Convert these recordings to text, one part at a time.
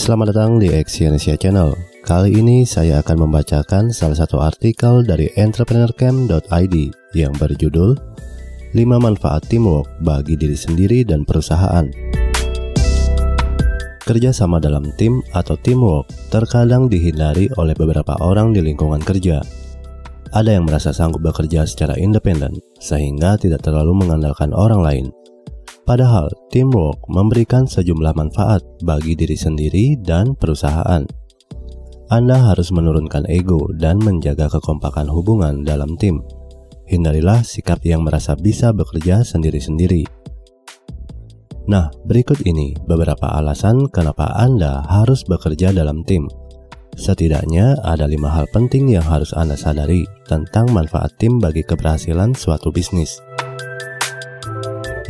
Selamat datang di Exyonesia Channel. Kali ini saya akan membacakan salah satu artikel dari entrepreneurcamp.id yang berjudul 5 manfaat teamwork bagi diri sendiri dan perusahaan. Kerja sama dalam tim atau teamwork terkadang dihindari oleh beberapa orang di lingkungan kerja. Ada yang merasa sanggup bekerja secara independen, sehingga tidak terlalu mengandalkan orang lain. Padahal, teamwork memberikan sejumlah manfaat bagi diri sendiri dan perusahaan. Anda harus menurunkan ego dan menjaga kekompakan hubungan dalam tim. Hindarilah sikap yang merasa bisa bekerja sendiri-sendiri. Nah, berikut ini beberapa alasan kenapa Anda harus bekerja dalam tim. Setidaknya ada lima hal penting yang harus Anda sadari tentang manfaat tim bagi keberhasilan suatu bisnis.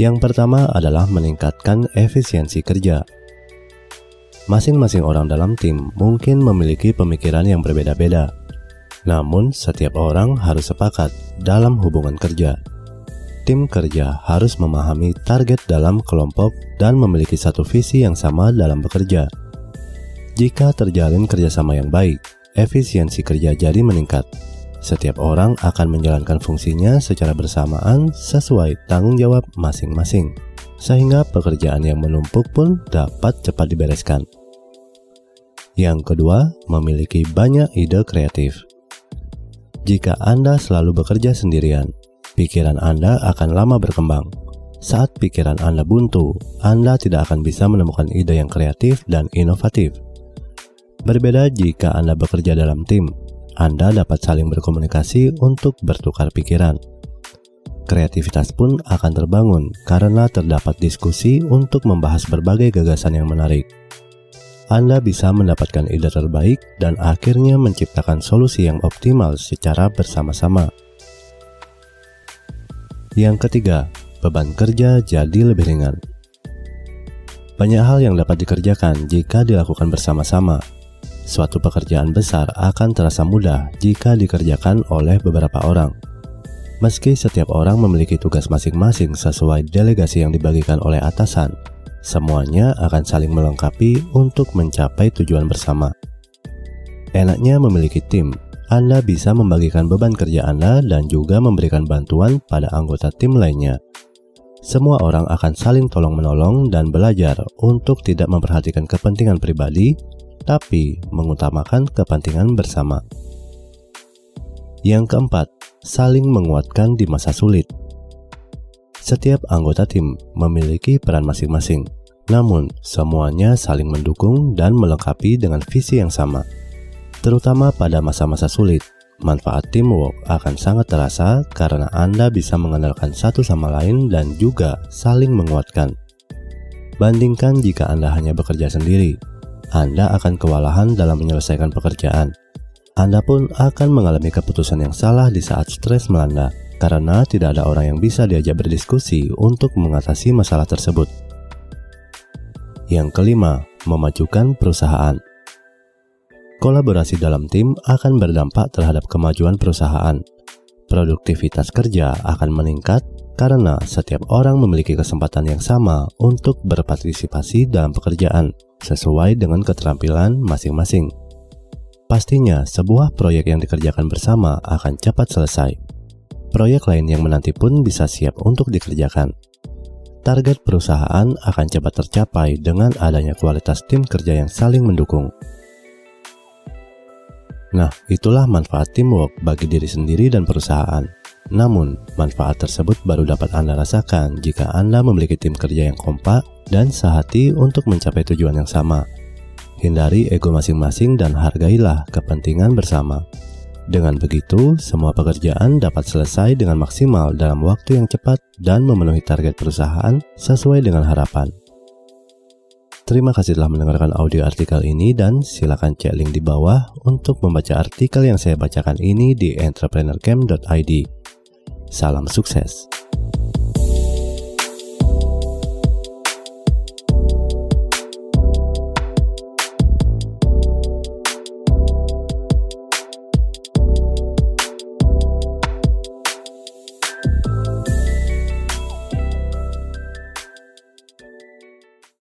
Yang pertama adalah meningkatkan efisiensi kerja. Masing-masing orang dalam tim mungkin memiliki pemikiran yang berbeda-beda. Namun, setiap orang harus sepakat dalam hubungan kerja. Tim kerja harus memahami target dalam kelompok dan memiliki satu visi yang sama dalam bekerja. Jika terjalin kerjasama yang baik, efisiensi kerja jadi meningkat setiap orang akan menjalankan fungsinya secara bersamaan sesuai tanggung jawab masing-masing, sehingga pekerjaan yang menumpuk pun dapat cepat dibereskan. Yang kedua, memiliki banyak ide kreatif. Jika Anda selalu bekerja sendirian, pikiran Anda akan lama berkembang. Saat pikiran Anda buntu, Anda tidak akan bisa menemukan ide yang kreatif dan inovatif. Berbeda jika Anda bekerja dalam tim, anda dapat saling berkomunikasi untuk bertukar pikiran. Kreativitas pun akan terbangun karena terdapat diskusi untuk membahas berbagai gagasan yang menarik. Anda bisa mendapatkan ide terbaik dan akhirnya menciptakan solusi yang optimal secara bersama-sama. Yang ketiga, beban kerja jadi lebih ringan. Banyak hal yang dapat dikerjakan jika dilakukan bersama-sama, suatu pekerjaan besar akan terasa mudah jika dikerjakan oleh beberapa orang. Meski setiap orang memiliki tugas masing-masing sesuai delegasi yang dibagikan oleh atasan, semuanya akan saling melengkapi untuk mencapai tujuan bersama. Enaknya memiliki tim, Anda bisa membagikan beban kerja Anda dan juga memberikan bantuan pada anggota tim lainnya. Semua orang akan saling tolong-menolong dan belajar untuk tidak memperhatikan kepentingan pribadi tapi mengutamakan kepentingan bersama. Yang keempat, saling menguatkan di masa sulit. Setiap anggota tim memiliki peran masing-masing, namun semuanya saling mendukung dan melengkapi dengan visi yang sama. Terutama pada masa-masa sulit, manfaat teamwork akan sangat terasa karena Anda bisa mengandalkan satu sama lain dan juga saling menguatkan. Bandingkan jika Anda hanya bekerja sendiri, anda akan kewalahan dalam menyelesaikan pekerjaan. Anda pun akan mengalami keputusan yang salah di saat stres melanda, karena tidak ada orang yang bisa diajak berdiskusi untuk mengatasi masalah tersebut. Yang kelima, memajukan perusahaan. Kolaborasi dalam tim akan berdampak terhadap kemajuan perusahaan. Produktivitas kerja akan meningkat karena setiap orang memiliki kesempatan yang sama untuk berpartisipasi dalam pekerjaan sesuai dengan keterampilan masing-masing. Pastinya, sebuah proyek yang dikerjakan bersama akan cepat selesai. Proyek lain yang menanti pun bisa siap untuk dikerjakan. Target perusahaan akan cepat tercapai dengan adanya kualitas tim kerja yang saling mendukung. Nah, itulah manfaat teamwork bagi diri sendiri dan perusahaan. Namun, manfaat tersebut baru dapat Anda rasakan jika Anda memiliki tim kerja yang kompak dan sehati untuk mencapai tujuan yang sama. Hindari ego masing-masing dan hargailah kepentingan bersama. Dengan begitu, semua pekerjaan dapat selesai dengan maksimal dalam waktu yang cepat dan memenuhi target perusahaan sesuai dengan harapan. Terima kasih telah mendengarkan audio artikel ini dan silakan cek link di bawah untuk membaca artikel yang saya bacakan ini di entrepreneurcamp.id. Salam sukses.